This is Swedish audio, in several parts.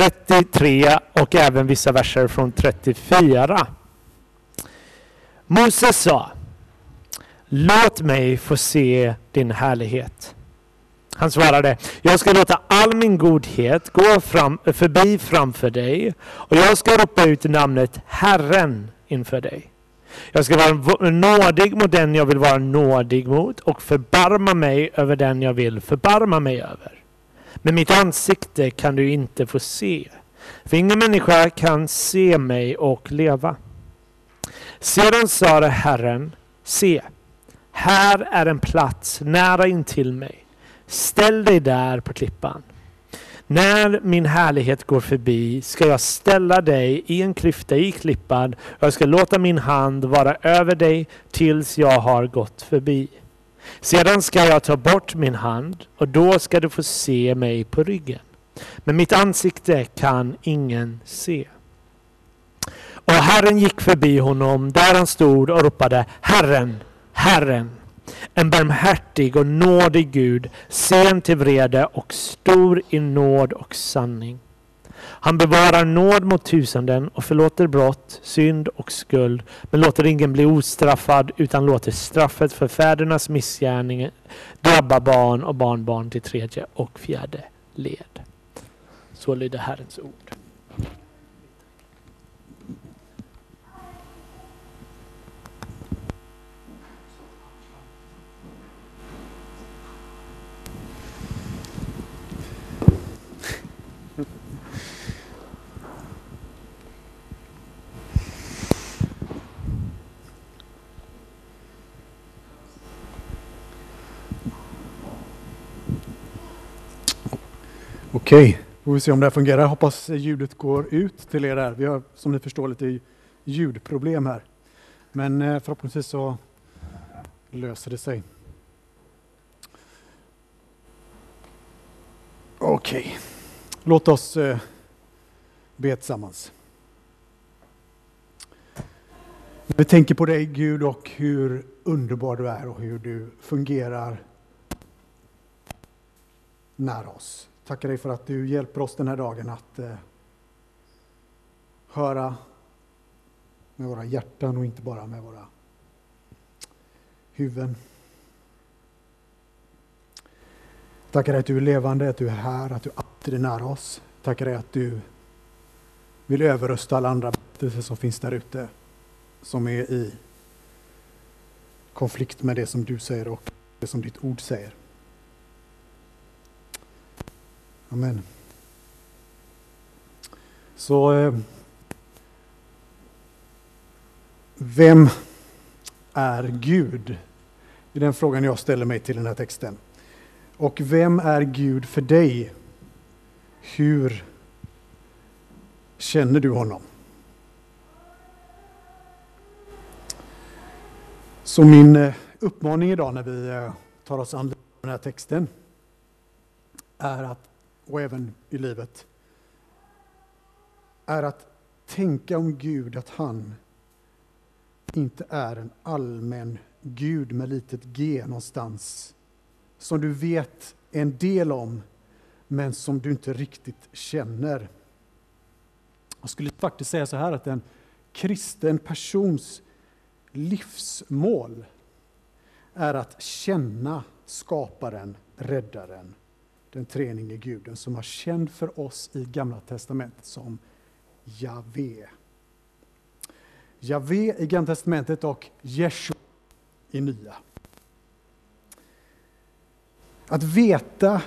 33 och även vissa verser från 34. Moses sa Låt mig få se din härlighet. Han svarade, jag ska låta all min godhet gå fram, förbi framför dig och jag ska ropa ut namnet Herren inför dig. Jag ska vara nådig mot den jag vill vara nådig mot och förbarma mig över den jag vill förbarma mig över. Men mitt ansikte kan du inte få se. För ingen människa kan se mig och leva. Sedan sade Herren, se, här är en plats nära intill mig. Ställ dig där på klippan. När min härlighet går förbi ska jag ställa dig i en klyfta i klippan och jag ska låta min hand vara över dig tills jag har gått förbi. Sedan ska jag ta bort min hand och då ska du få se mig på ryggen. Men mitt ansikte kan ingen se. Och Herren gick förbi honom där han stod och ropade Herren, Herren. En barmhärtig och nådig Gud, sen till vrede och stor i nåd och sanning. Han bevarar nåd mot tusenden och förlåter brott, synd och skuld, men låter ingen bli ostraffad utan låter straffet för fädernas missgärning drabba barn och barnbarn till tredje och fjärde led. Så lyder Herrens ord. Okej, får vi se om det här fungerar. Hoppas ljudet går ut till er där. Vi har som ni förstår lite ljudproblem här. Men eh, förhoppningsvis så löser det sig. Okej, låt oss eh, be tillsammans. Vi tänker på dig Gud och hur underbar du är och hur du fungerar nära oss. Tackar dig för att du hjälper oss den här dagen att eh, höra med våra hjärtan och inte bara med våra huvuden. Tackar dig att du är levande, att du är här, att du alltid är nära oss. Tackar dig att du vill överrösta alla andra berättelser som finns där ute, som är i konflikt med det som du säger och det som ditt ord säger. Amen. Så eh, vem är Gud? Det är den frågan jag ställer mig till den här texten. Och vem är Gud för dig? Hur känner du honom? Så min eh, uppmaning idag när vi eh, tar oss an den här texten är att och även i livet, är att tänka om Gud att han inte är en allmän Gud med litet g någonstans, som du vet en del om, men som du inte riktigt känner. Jag skulle faktiskt säga så här att en kristen persons livsmål är att känna skaparen, räddaren den treenige guden som var känd för oss i Gamla Testamentet som Javé. Javé i Gamla Testamentet och Jeshua i Nya. Att veta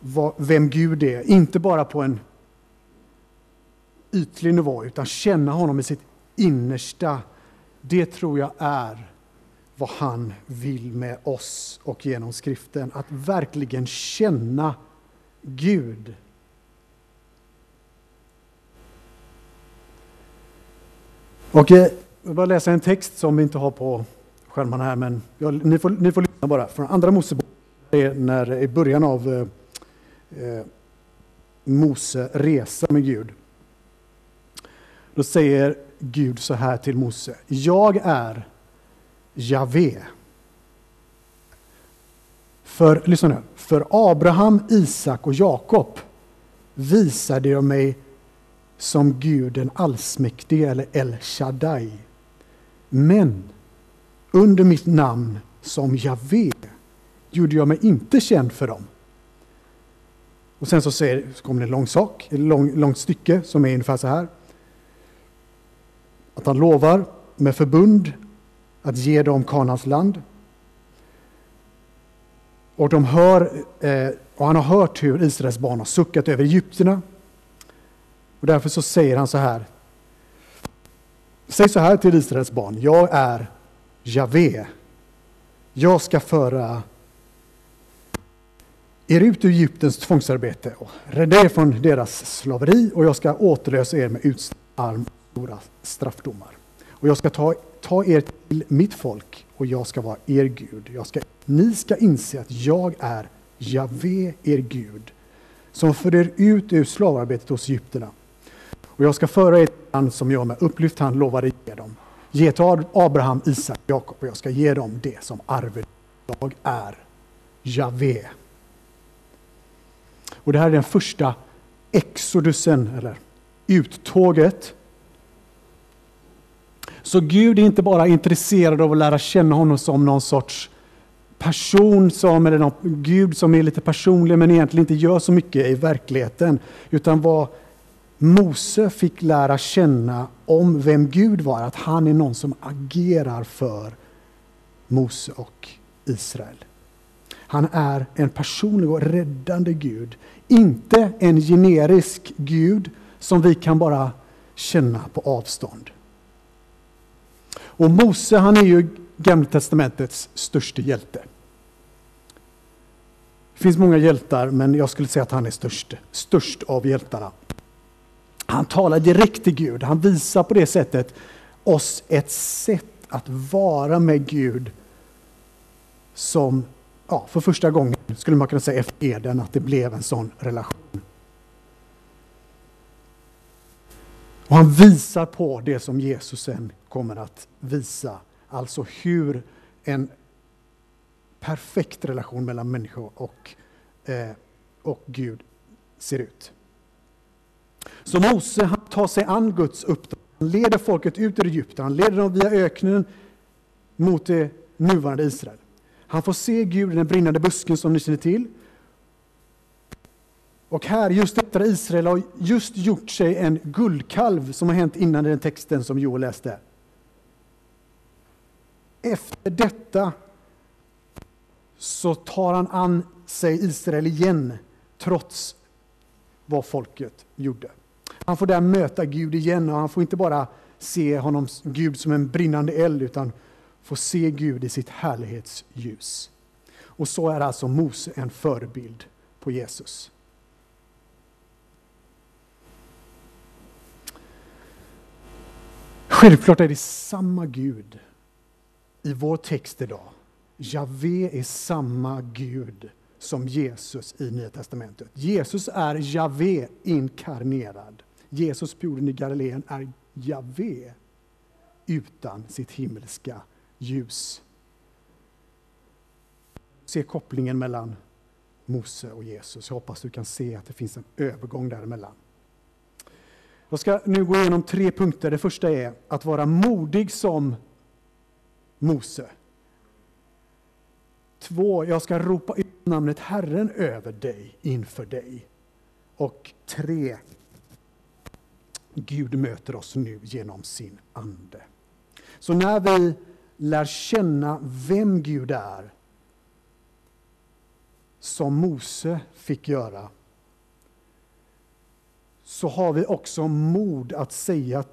vad, vem Gud är, inte bara på en ytlig nivå, utan känna honom i sitt innersta, det tror jag är vad han vill med oss och genom skriften. Att verkligen känna Gud. Och eh, jag vill bara läsa en text som vi inte har på skärmarna här, men ni, får, ni får lyssna bara. Från Andra Mosebok, när, i början av eh, eh, Mose resa med Gud. Då säger Gud så här till Mose. Jag är Javé. För, lyssna nu, för Abraham, Isak och Jakob visade jag mig som Gud den allsmäktige, eller El Shaddai. Men under mitt namn som Javé gjorde jag mig inte känd för dem. Och sen så, säger, så kommer det en lång sak, ett lång, långt stycke som är ungefär så här. Att han lovar med förbund att ge dem Kanans land. Och, de hör, eh, och han har hört hur Israels barn har suckat över Egypterna. Och därför så säger han så här. Säg så här till Israels barn. Jag är Javé. Jag ska föra er ut ur Egyptens tvångsarbete och rädda er från deras slaveri och jag ska återlösa er med utarm stora straffdomar. Och jag ska ta, ta er till mitt folk och jag ska vara er Gud. Jag ska, ni ska inse att jag är Javé, er Gud, som för er ut ur slavarbetet hos Egypterna. Och jag ska föra er till land som jag med upplyft hand lovade ge dem. Ge till Abraham, Isak, Jakob och jag ska ge dem det som arvet. Jag är Javé. Och det här är den första exodusen, eller uttåget. Så Gud är inte bara intresserad av att lära känna honom som någon sorts person, som, eller någon Gud som är lite personlig men egentligen inte gör så mycket i verkligheten. Utan vad Mose fick lära känna om vem Gud var, att han är någon som agerar för Mose och Israel. Han är en personlig och räddande Gud. Inte en generisk Gud som vi kan bara känna på avstånd. Och Mose han är ju Gamla testamentets största hjälte. Det finns många hjältar, men jag skulle säga att han är störst, störst av hjältarna. Han talar direkt till Gud. Han visar på det sättet oss ett sätt att vara med Gud som ja, för första gången, skulle man kunna säga efter Eden, att det blev en sån relation. Och han visar på det som Jesus sen kommer att visa, alltså hur en perfekt relation mellan människa och, eh, och Gud ser ut. Så Mose han tar sig an Guds uppdrag. Han leder folket ut ur Egypten, han leder dem via öknen mot det nuvarande Israel. Han får se Gud i den brinnande busken som ni känner till. Och här, just efter Israel har just gjort sig en guldkalv som har hänt innan den texten som Joel läste. Efter detta så tar han an sig Israel igen, trots vad folket gjorde. Han får där möta Gud igen och han får inte bara se honom, Gud som en brinnande eld, utan får se Gud i sitt härlighetsljus. Och så är alltså Mose en förebild på Jesus. Självklart är det samma Gud i vår text idag. Javé är samma Gud som Jesus i Nya Testamentet. Jesus är Javé inkarnerad. Jesus på jorden i Galileen är Javé utan sitt himmelska ljus. Se kopplingen mellan Mose och Jesus. Jag hoppas du kan se att det finns en övergång däremellan. Jag ska nu gå igenom tre punkter. Det första är att vara modig som Mose. Två, jag ska ropa ut namnet Herren över dig, inför dig. Och tre, Gud möter oss nu genom sin Ande. Så när vi lär känna vem Gud är, som Mose fick göra, så har vi också mod att säga,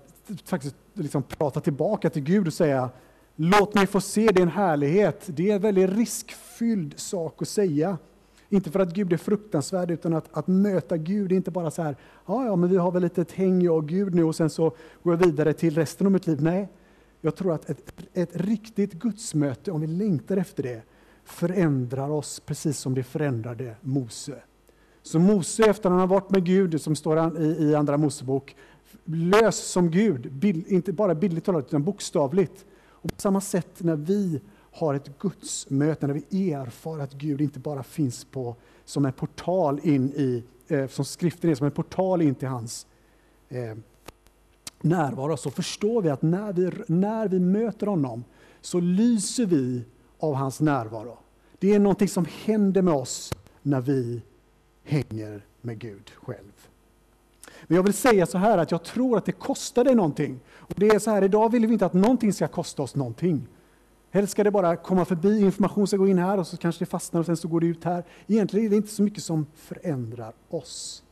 faktiskt liksom prata tillbaka till Gud och säga Låt mig få se din härlighet. Det är en väldigt riskfylld sak att säga. Inte för att Gud är fruktansvärd, utan att, att möta Gud är inte bara så här, ja, ja, men vi har väl lite ett häng jag och Gud nu och sen så går jag vidare till resten av mitt liv. Nej, jag tror att ett, ett riktigt gudsmöte, om vi längtar efter det, förändrar oss precis som det förändrade Mose. Så Mose, efter att han har varit med Gud, som står i, i Andra Mosebok, lös som Gud, bild, inte bara bildligt talat, utan bokstavligt. Och på samma sätt när vi har ett gudsmöte, när vi erfar att Gud inte bara finns på som en portal in i, eh, som skriften är som en portal in till hans eh, närvaro, så förstår vi att när vi, när vi möter honom så lyser vi av hans närvaro. Det är någonting som händer med oss när vi hänger med Gud själv. Men jag vill säga så här att jag tror att det kostar dig någonting. Och det är så här, idag vill vi inte att någonting ska kosta oss någonting. Helst ska det bara komma förbi, information ska gå in här och så kanske det fastnar och sen så går det ut här. Egentligen är det inte så mycket som förändrar oss.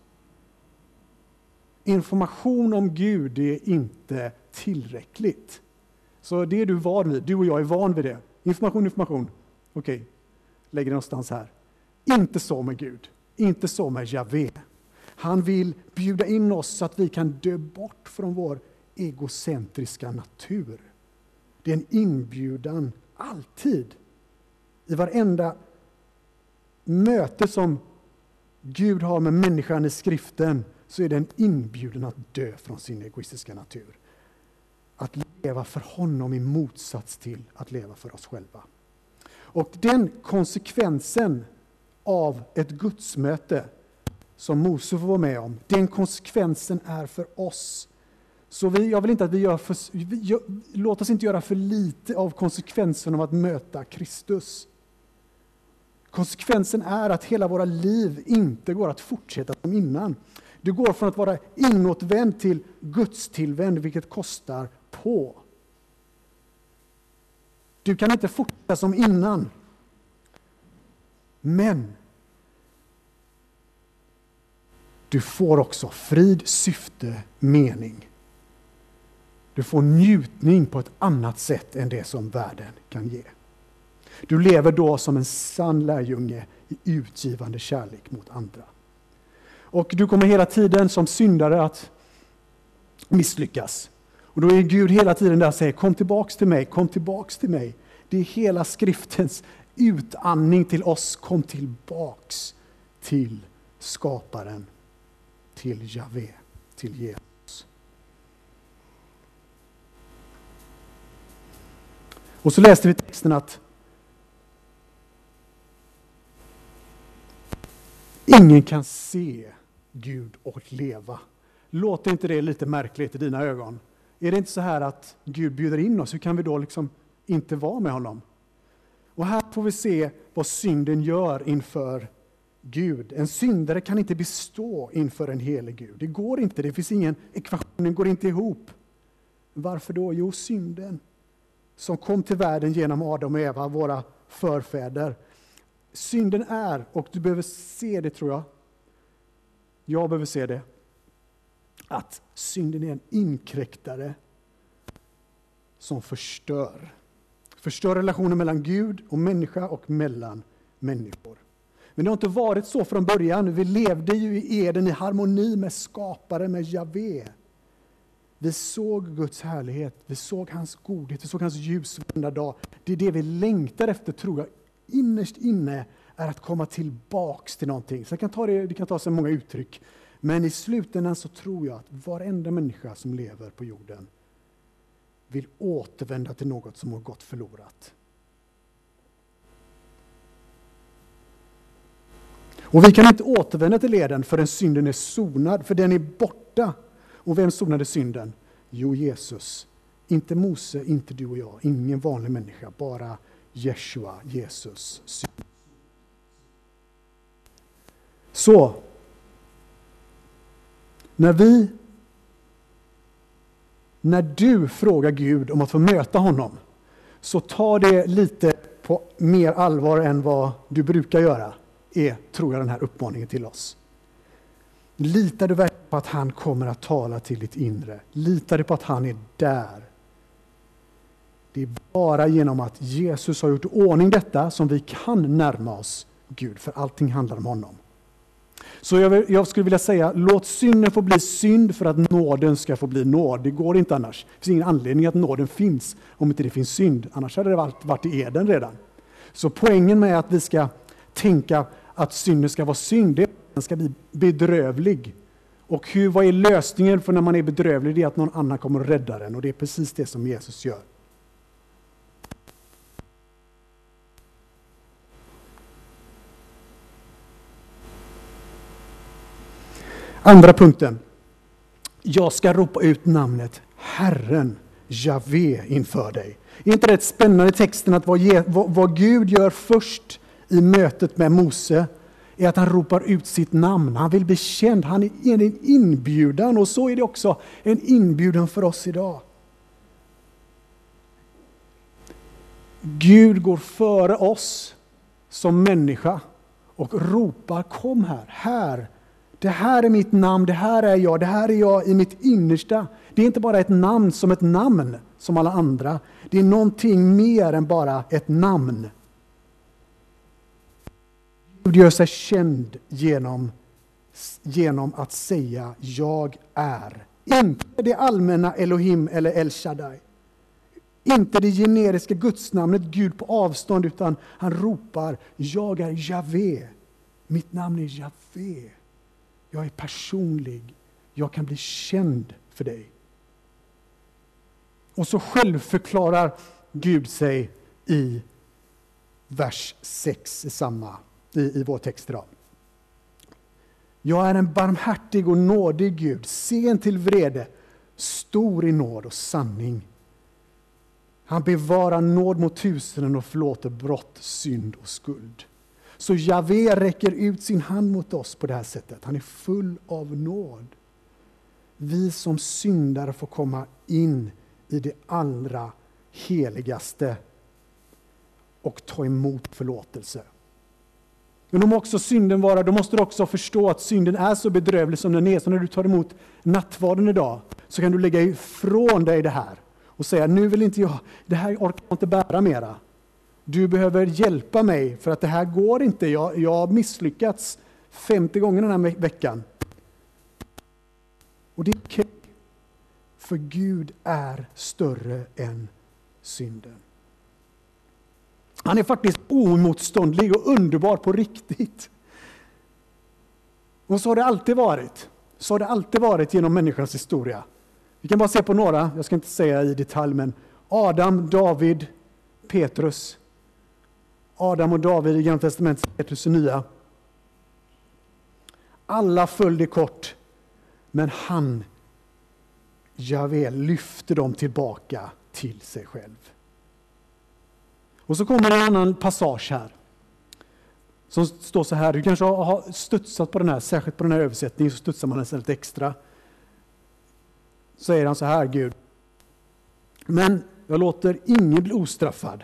Information om Gud är inte tillräckligt. Så det är du van vid, du och jag är van vid det. Information, information. Okej, okay. lägger det någonstans här. Inte så med Gud, inte så med Javé. Han vill bjuda in oss så att vi kan dö bort från vår egocentriska natur. Det är en inbjudan, alltid. I varenda möte som Gud har med människan i skriften så är det en inbjudan att dö från sin egoistiska natur. Att leva för honom i motsats till att leva för oss själva. Och den konsekvensen av ett gudsmöte som Mose får vara med om, den konsekvensen är för oss. Så vi, jag vill inte att vi gör för, vi, låt oss inte göra för lite av konsekvensen av att möta Kristus. Konsekvensen är att hela våra liv inte går att fortsätta som innan. Du går från att vara inåtvänd till gudstillvänd, vilket kostar på. Du kan inte fortsätta som innan. Men du får också frid, syfte, mening. Du får njutning på ett annat sätt än det som världen kan ge. Du lever då som en sann lärjunge i utgivande kärlek mot andra. Och du kommer hela tiden som syndare att misslyckas. Och då är Gud hela tiden där och säger kom tillbaks till mig, kom tillbaks till mig. Det är hela skriftens utandning till oss, kom tillbaks till skaparen, till Javé, till Jesus. Och så läste vi texten att ingen kan se Gud och leva. Låter inte det lite märkligt i dina ögon? Är det inte så här att Gud bjuder in oss? Hur kan vi då liksom inte vara med honom? Och här får vi se vad synden gör inför Gud. En syndare kan inte bestå inför en helig Gud. Det går inte, det finns ingen ekvationen går inte ihop. Varför då? Jo, synden som kom till världen genom Adam och Eva, våra förfäder. Synden är, och du behöver se det tror jag, jag behöver se det, att synden är en inkräktare som förstör. Förstör relationen mellan Gud och människa och mellan människor. Men det har inte varit så från början. Vi levde ju i Eden i harmoni med skaparen, med Javé. Vi såg Guds härlighet, vi såg hans godhet, vi såg hans ljus varenda dag. Det är det vi längtar efter, tror jag, innerst inne, är att komma tillbaks till någonting. Så det kan ta, det, det kan ta sig många uttryck. Men i slutändan så tror jag att varenda människa som lever på jorden vill återvända till något som har gått förlorat. Och vi kan inte återvända till leden förrän synden är sonad, för den är borta. Och vem sonade synden? Jo, Jesus. Inte Mose, inte du och jag, ingen vanlig människa, bara Jeshua, Jesus. Så, när vi när du frågar Gud om att få möta honom, så ta det lite på mer allvar än vad du brukar göra, är, tror jag, den här uppmaningen till oss. Litar du verkligen på att han kommer att tala till ditt inre? Litar du på att han är där? Det är bara genom att Jesus har gjort ordning detta som vi kan närma oss Gud, för allting handlar om honom. Så jag, jag, skulle vilja säga, låt synden få bli synd för att nåden ska få bli nåd. Det går inte annars. Det finns ingen anledning att nåden finns om inte det finns synd. Annars hade det varit, varit i Eden redan. Så poängen med att vi ska tänka att synden ska vara synd, det är att den ska bli bedrövlig. Och hur, vad är lösningen för när man är bedrövlig? Det är att någon annan kommer och räddar den och det är precis det som Jesus gör. Andra punkten. Jag ska ropa ut namnet Herren, Javé, inför dig. Är inte det spännande texten att vad, vad, vad Gud gör först i mötet med Mose är att han ropar ut sitt namn. Han vill bli känd. Han är en inbjudan och så är det också en inbjudan för oss idag. Gud går före oss som människa och ropar kom här, här. Det här är mitt namn, det här är jag, det här är jag i mitt innersta. Det är inte bara ett namn som ett namn som alla andra. Det är någonting mer än bara ett namn. Gud gör sig känd genom, genom att säga jag är. Inte det allmänna Elohim eller El Shaddai. Inte det generiska gudsnamnet Gud på avstånd, utan han ropar jag är Javé. Mitt namn är Javé. Jag är personlig. Jag kan bli känd för dig. Och så självförklarar Gud sig i vers 6 i samma i, i vår text idag. Jag är en barmhärtig och nådig Gud, sen till vrede, stor i nåd och sanning. Han bevarar nåd mot tusenden och förlåter brott, synd och skuld. Så Javé räcker ut sin hand mot oss på det här sättet. Han är full av nåd. Vi som syndare får komma in i det allra heligaste och ta emot förlåtelse. Men om också synden vara, då måste du också förstå att synden är så bedrövlig som den är. Så när du tar emot nattvarden idag så kan du lägga ifrån dig det här och säga nu vill inte jag, det här orkar jag inte bära mera. Du behöver hjälpa mig för att det här går inte. Jag, jag har misslyckats 50 gånger den här veckan. Och det är okej. För Gud är större än synden. Han är faktiskt oemotståndlig och underbar på riktigt. Och så har det alltid varit. Så har det alltid varit genom människans historia. Vi kan bara se på några, jag ska inte säga i detalj, men Adam, David, Petrus. Adam och David i Gamla Testamentet, Petrus och Nya. Alla följde kort, men han, Javé, lyfte dem tillbaka till sig själv. Och så kommer en annan passage här. Som står så här, du kanske har studsat på den här, särskilt på den här översättningen så studsar man nästan lite extra. Så säger han så här, Gud. Men jag låter ingen bli ostraffad,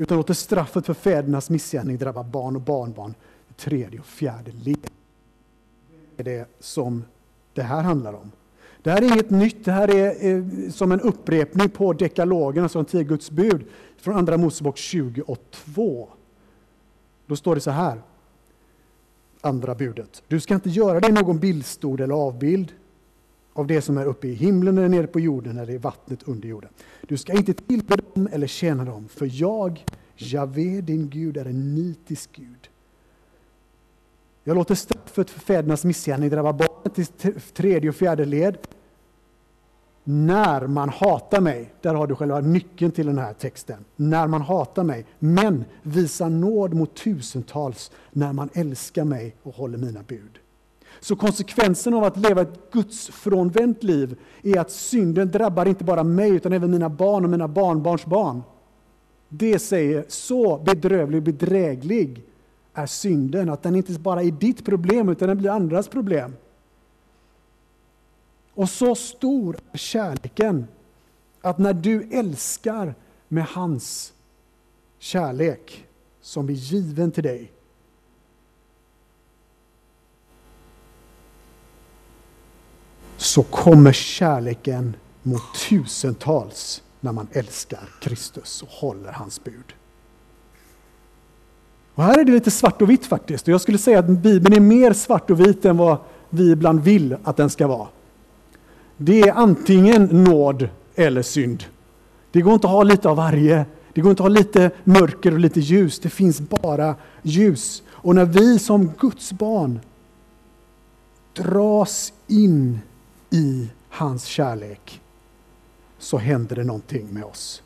utan låter straffet för fädernas missgärning drabba barn och barnbarn, i tredje och fjärde led. Det är det som det här handlar om. Det här är inget nytt, det här är eh, som en upprepning på dekalogen, alltså de tio Guds bud, från Andra Mosebok 20 och 2. Då står det så här, andra budet. Du ska inte göra dig någon bildstod eller avbild av det som är uppe i himlen eller nere på jorden eller i vattnet under jorden. Du ska inte tillbe dem eller tjäna dem, för jag, Javé, din Gud, är en nitisk Gud. Jag låter straffet för fädernas missgärning drabba barnet i tredje och fjärde led. När man hatar mig, där har du själva nyckeln till den här texten. När man hatar mig, men visar nåd mot tusentals när man älskar mig och håller mina bud. Så konsekvensen av att leva ett gudsfrånvänt liv är att synden drabbar inte bara mig utan även mina barn och mina barnbarns barn. Det säger så bedrövlig och bedräglig är synden, att den inte bara är ditt problem utan den blir andras problem. Och så stor är kärleken att när du älskar med hans kärlek som är given till dig så kommer kärleken mot tusentals när man älskar Kristus och håller hans bud. Och här är det lite svart och vitt faktiskt. Och jag skulle säga att Bibeln är mer svart och vit än vad vi ibland vill att den ska vara. Det är antingen nåd eller synd. Det går inte att ha lite av varje. Det går inte att ha lite mörker och lite ljus. Det finns bara ljus. Och när vi som Guds barn dras in i hans kärlek så händer det någonting med oss.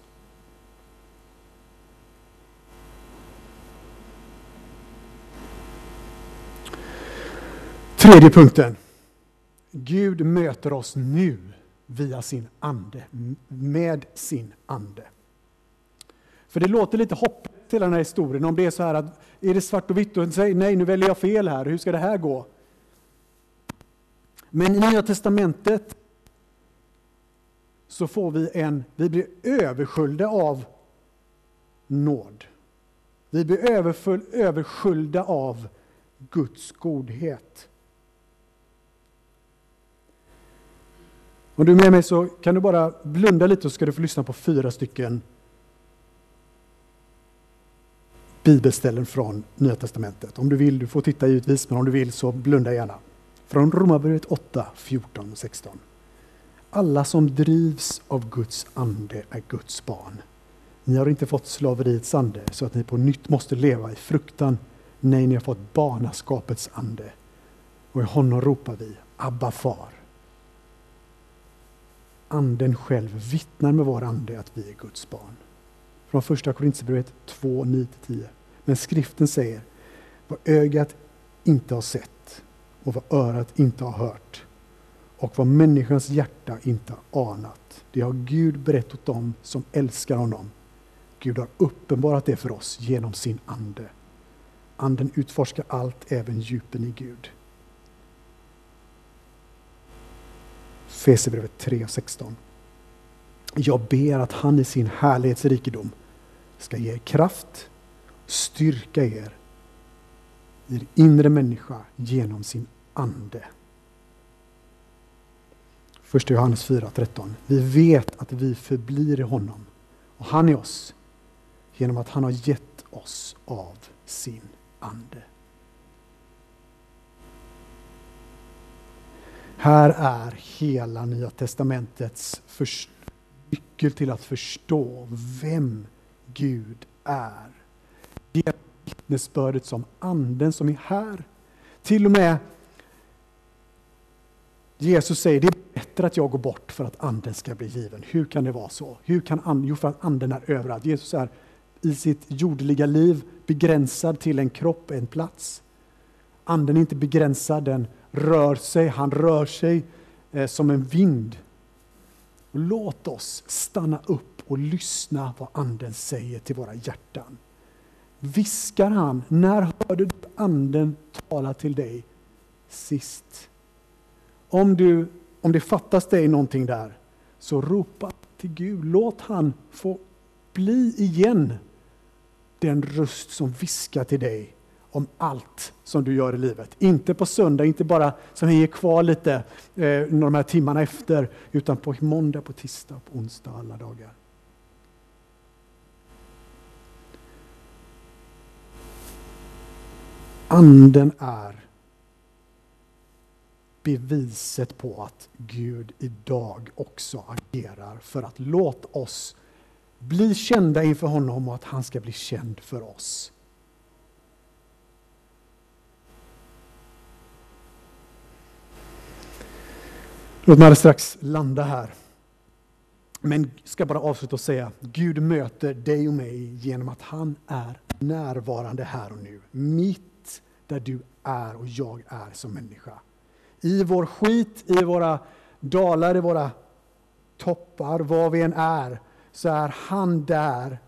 Tredje punkten. Gud möter oss nu via sin ande, med sin ande. För det låter lite hopplöst hela den här historien om det är så här att är det svart och vitt och säger nej nu väljer jag fel här, hur ska det här gå? Men i Nya Testamentet så får vi en, vi blir översköljda av nåd. Vi blir översköljda av Guds godhet. Om du är med mig så kan du bara blunda lite så ska du få lyssna på fyra stycken bibelställen från Nya Testamentet. Om du vill, du får titta givetvis, men om du vill så blunda gärna. Från Romarbrevet 8, 14 och 16. Alla som drivs av Guds ande är Guds barn. Ni har inte fått slaveriets ande så att ni på nytt måste leva i fruktan. Nej, ni har fått barnaskapets ande. Och i honom ropar vi Abba far. Anden själv vittnar med vår ande att vi är Guds barn. Från första Korintierbrevet 2, 9-10. Men skriften säger vad ögat inte har sett och vad örat inte har hört och vad människans hjärta inte har anat. Det har Gud berättat åt dem som älskar honom. Gud har uppenbarat det för oss genom sin ande. Anden utforskar allt, även djupen i Gud. Fesebrevet 3.16. Jag ber att han i sin härlighetsrikedom ska ge er kraft, styrka er i er inre människa genom sin ande. Första Johannes 4.13. Vi vet att vi förblir i honom och han i oss genom att han har gett oss av sin ande. Här är hela Nya Testamentets nyckel till att förstå vem Gud är. Det är vittnesbördet som anden som är här. Till och med Jesus säger det är bättre att jag går bort för att anden ska bli given. Hur kan det vara så? Hur kan anden, jo, för att anden är överallt. Jesus är i sitt jordliga liv begränsad till en kropp, en plats. Anden är inte begränsad, den rör sig, han rör sig eh, som en vind. Låt oss stanna upp och lyssna vad anden säger till våra hjärtan. Viskar han, när hörde du anden tala till dig sist? Om, du, om det fattas dig någonting där, så ropa till Gud. Låt han få bli igen den röst som viskar till dig om allt som du gör i livet. Inte på söndag, inte bara som hänger kvar lite eh, de här timmarna efter, utan på måndag, på tisdag, på onsdag, alla dagar. Anden är beviset på att Gud idag också agerar för att låta oss bli kända inför honom och att han ska bli känd för oss. Låt mig strax landa här. Men ska bara avsluta och säga, Gud möter dig och mig genom att han är närvarande här och nu. Mitt där du är och jag är som människa. I vår skit, i våra dalar, i våra toppar, var vi än är, så är han där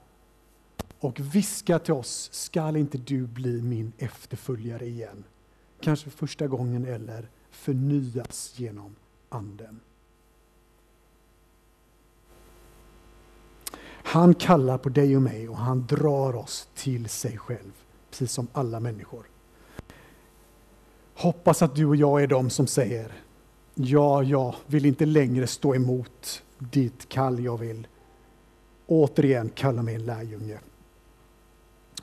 och viskar till oss, skall inte du bli min efterföljare igen? Kanske första gången eller förnyas genom anden. Han kallar på dig och mig och han drar oss till sig själv, precis som alla människor. Hoppas att du och jag är de som säger, ja, jag vill inte längre stå emot ditt kall, jag vill återigen kalla mig en lärjunge.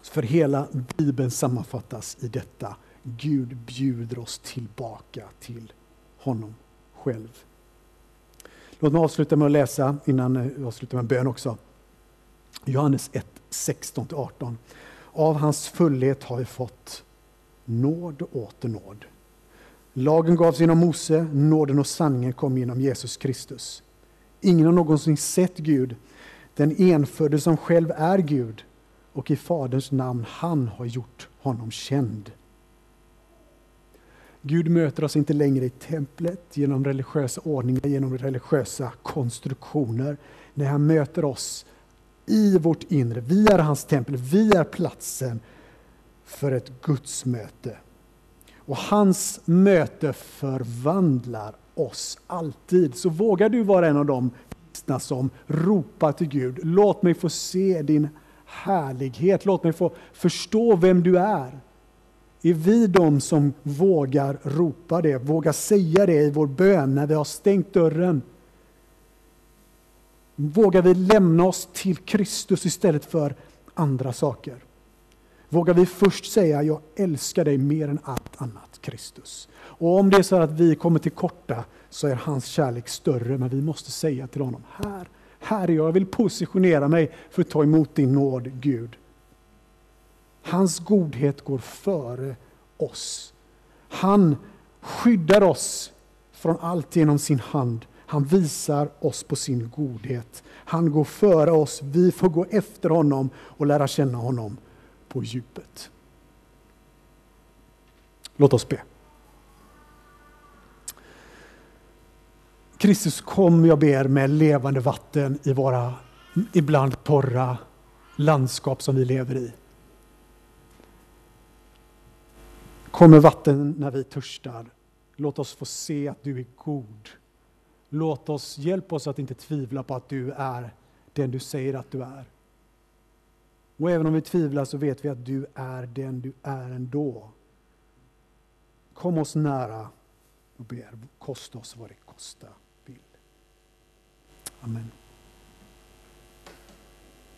För hela Bibeln sammanfattas i detta. Gud bjuder oss tillbaka till honom själv. Låt mig avsluta med att läsa, innan jag avslutar med bön också. Johannes 1, 16-18. Av hans fullhet har vi fått nåd och åter nåd. Lagen gavs genom Mose, nåden och sanningen kom genom Jesus Kristus. Ingen har någonsin sett Gud, den enfödde som själv är Gud och i Faderns namn han har gjort honom känd. Gud möter oss inte längre i templet genom religiösa ordningar, genom religiösa konstruktioner. Nej, han möter oss i vårt inre. Vi är hans tempel, vi är platsen för ett gudsmöte. Och hans möte förvandlar oss alltid. Så vågar du vara en av de kristna som ropar till Gud. Låt mig få se din härlighet. Låt mig få förstå vem du är. Är vi de som vågar ropa det, vågar säga det i vår bön när vi har stängt dörren? Vågar vi lämna oss till Kristus istället för andra saker? Vågar vi först säga, jag älskar dig mer än allt annat, Kristus. Och om det är så att vi kommer till korta så är hans kärlek större, men vi måste säga till honom, här, här är jag, jag vill positionera mig för att ta emot din nåd, Gud. Hans godhet går före oss. Han skyddar oss från allt genom sin hand. Han visar oss på sin godhet. Han går före oss. Vi får gå efter honom och lära känna honom på djupet. Låt oss be. Kristus kom, jag ber, med levande vatten i våra ibland torra landskap som vi lever i. Kom med vatten när vi törstar. Låt oss få se att du är god. Låt oss, hjälp oss att inte tvivla på att du är den du säger att du är. Och även om vi tvivlar så vet vi att du är den du är ändå. Kom oss nära och ber, kosta oss vad det kosta vill. Amen.